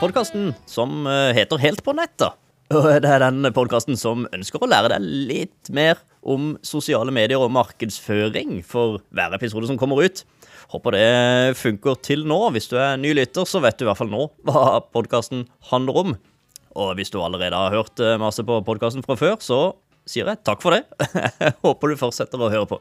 podkasten som eh, heter Helt på nettet. Og det er den podkasten som ønsker å lære deg litt mer om sosiale medier og markedsføring for hver episode som kommer ut. Håper det funker til nå. Hvis du er ny lytter, så vet du i hvert fall nå hva podkasten handler om. Og hvis du allerede har hørt eh, masse på podkasten fra før, så sier jeg takk for det. Håper du fortsetter å høre på.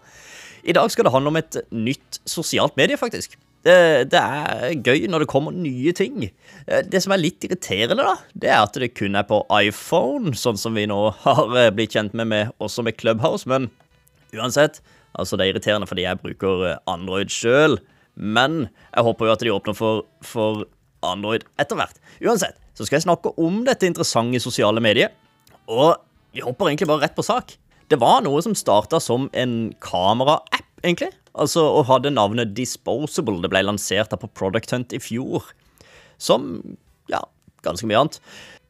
I dag skal det handle om et nytt sosialt medie, faktisk. Det, er gøy når det kommer nye ting. Eh, det som er litt irriterende, da, det er at det kun er på iPhone, sånn som vi nå har eh, blitt kjent med, med også med Clubhouse. Men uansett, altså det er irriterende fordi jeg bruker eh, Android sjøl. Men jeg håper jo at de åpner for, for Android etter hvert. Uansett, så skal jeg snakke om dette interessante sosiale mediet. Og vi hopper egentlig bare rett på sak. Det var noe som starta som en kameraapp, egentlig Altså, og hadde navnet Disposable. Det ble lansert på Product Hunt i fjor. Som, ja, ganske mye annet.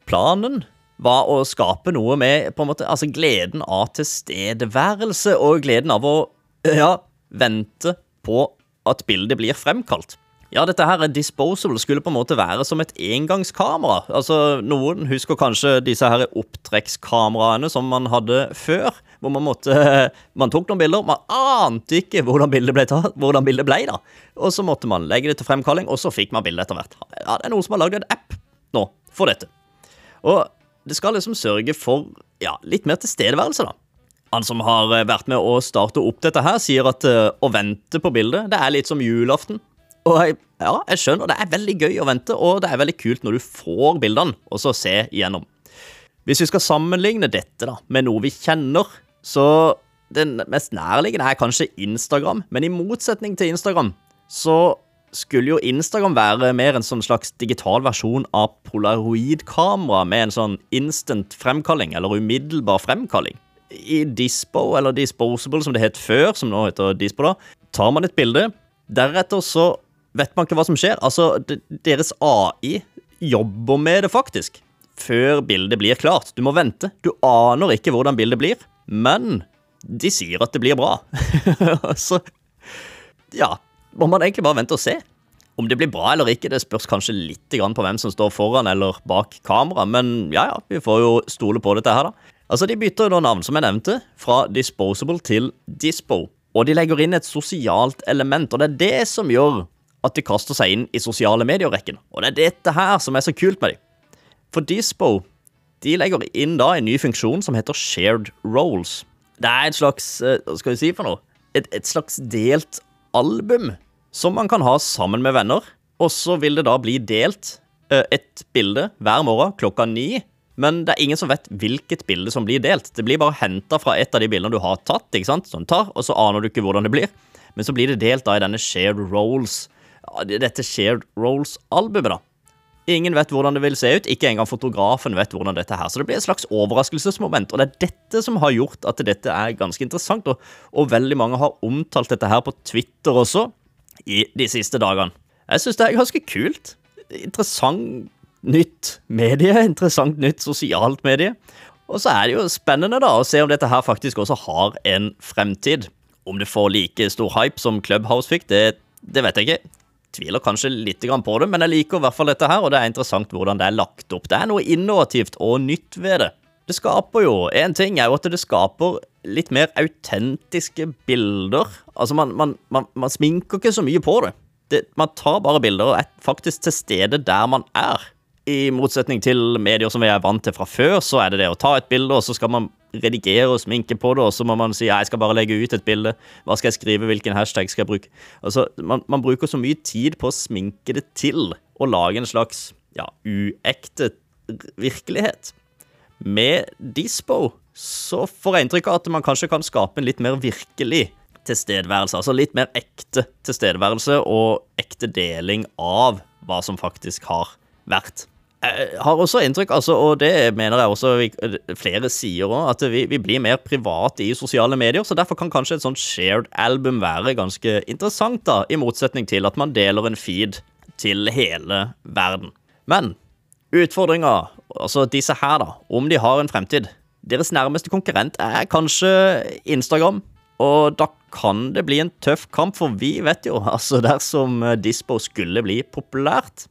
Planen var å skape noe med på en måte, altså gleden av tilstedeværelse og gleden av å ja, vente på at bildet blir fremkalt. Ja, dette her er disposable skulle på en måte være som et engangskamera. Altså, Noen husker kanskje disse her opptrekkskameraene som man hadde før. Hvor man måtte Man tok noen bilder, man ante ikke hvordan bildet ble tatt, hvordan bildet ble da. Og så måtte man legge det til fremkalling, og så fikk man bildet etter hvert. Ja, Det er noen som har lagd en app nå for dette. Og det skal liksom sørge for ja, litt mer tilstedeværelse, da. Han som har vært med å starte opp dette her, sier at uh, å vente på bildet, det er litt som julaften. Og jeg, ja, jeg skjønner, det er veldig gøy å vente, og det er veldig kult når du får bildene, og så se igjennom. Hvis vi skal sammenligne dette da, med noe vi kjenner, så den mest nærliggende er kanskje Instagram. Men i motsetning til Instagram, så skulle jo Instagram være mer en sånn slags digital versjon av polaroidkamera med en sånn instant fremkalling, eller umiddelbar fremkalling. I Dispo, eller Disposable som det het før, som nå heter Dispo, da, tar man et bilde. Deretter så vet man ikke hva som skjer. Altså, deres AI jobber med det, faktisk. Før bildet blir klart. Du må vente. Du aner ikke hvordan bildet blir, men de sier at det blir bra. Så ja, må man egentlig bare vente og se. Om det blir bra eller ikke, det spørs kanskje litt på hvem som står foran eller bak kamera, men ja, ja, vi får jo stole på dette her, da. Altså, De bytter jo navn, som jeg nevnte, fra Disposable til Dispo. Og de legger inn et sosialt element, og det er det som gjør at de kaster seg inn i sosiale medier-rekken. Og det er dette her som er så kult med dem. For Dispo de legger inn da en ny funksjon som heter shared roles. Det er et slags eh, Hva skal vi si for noe? Et, et slags delt album som man kan ha sammen med venner. Og så vil det da bli delt eh, et bilde hver morgen klokka ni. Men det er ingen som vet hvilket bilde som blir delt. Det blir bare henta fra et av de bildene du har tatt, ikke sant? Som tar, og så aner du ikke hvordan det blir. Men så blir det delt da i denne shared roles dette Shared Roles-albumet, da. Ingen vet hvordan det vil se ut, ikke engang fotografen vet hvordan dette her. Så det blir et slags overraskelsesmoment, og det er dette som har gjort at dette er ganske interessant, og, og veldig mange har omtalt dette her på Twitter også i de siste dagene. Jeg syns det er ganske kult. Interessant nytt medie, interessant nytt sosialt medie. Og så er det jo spennende da å se om dette her faktisk også har en fremtid. Om det får like stor hype som Clubhouse fikk, det, det vet jeg ikke tviler kanskje litt på det, men jeg liker i hvert fall dette her, og det er interessant hvordan det er lagt opp. Det er noe innovativt og nytt ved det. Det skaper jo En ting er jo at det skaper litt mer autentiske bilder. Altså, man, man, man, man, sminker ikke så mye på det. det. Man tar bare bilder og er faktisk til stede der man er. I motsetning til medier som vi er vant til fra før, så er det det å ta et bilde, og så skal man redigere og sminke på det, og så må man si jeg skal bare legge ut et bilde. Hva skal jeg skrive? Hvilken hashtag skal jeg bruke? Altså, man, man bruker så mye tid på å sminke det til og lage en slags ja, uekte virkelighet. Med Dispo så får jeg inntrykk av at man kanskje kan skape en litt mer virkelig tilstedeværelse. Altså litt mer ekte tilstedeværelse og ekte deling av hva som faktisk har vært. Jeg har også inntrykk, altså, og det mener jeg også vi, flere sier òg, at vi, vi, blir mer private i sosiale medier. Så derfor kan kanskje et sånt shared album være ganske interessant, da, i motsetning til at man deler en feed til hele verden. Men utfordringa, altså disse her, da, om de har en fremtid Deres nærmeste konkurrent er kanskje Instagram, og da kan det bli en tøff kamp, for vi vet jo, altså dersom Dispo skulle bli populært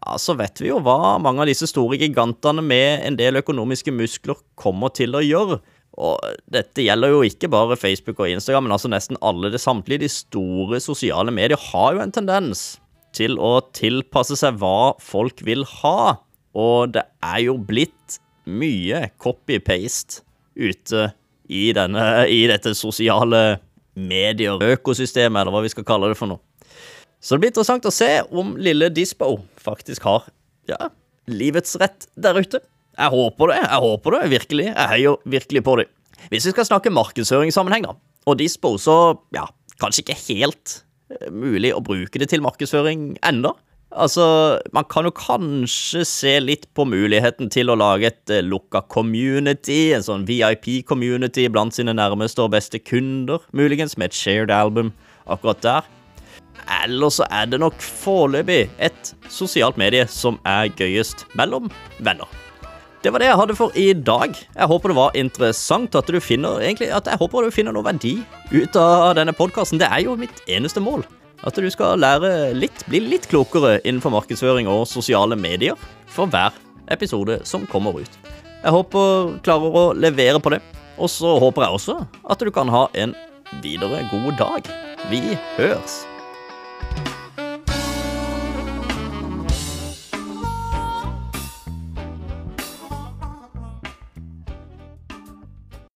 ja, så vet vi jo hva mange av disse store gigantene med en del økonomiske muskler kommer til å gjøre. Og dette gjelder jo ikke bare Facebook og Instagram, men altså nesten alle det samtlige. De store sosiale medier har jo en tendens til å tilpasse seg hva folk vil ha. Og det er jo blitt mye copy-paste ute i, denne, i dette sosiale medier-økosystemet, eller hva vi skal kalle det for noe. Så det blir interessant å se om lille Dispo faktisk har ja, livets rett der ute. Jeg håper det. Jeg håper det virkelig. Jeg heier virkelig på det. Hvis vi skal snakke markedsføringssammenheng, da, og Dispo, så ja, kanskje ikke helt eh, mulig å bruke det til markedsføring enda. Altså, man kan jo kanskje se litt på muligheten til å lage et uh, lukka community, en sånn VIP-community blant sine nærmeste og beste kunder, muligens med et shared album akkurat der. Eller så er det nok foreløpig et sosialt medie som er gøyest mellom venner. Det var det jeg hadde for i dag. Jeg håper det var interessant. At du finner egentlig, at jeg håper du finner noe verdi ut av denne podkasten. Det er jo mitt eneste mål. At du skal lære litt, bli litt klokere innenfor markedsføring og sosiale medier for hver episode som kommer ut. Jeg håper klarer å levere på det. Og så håper jeg også at du kan ha en videre god dag. Vi høres.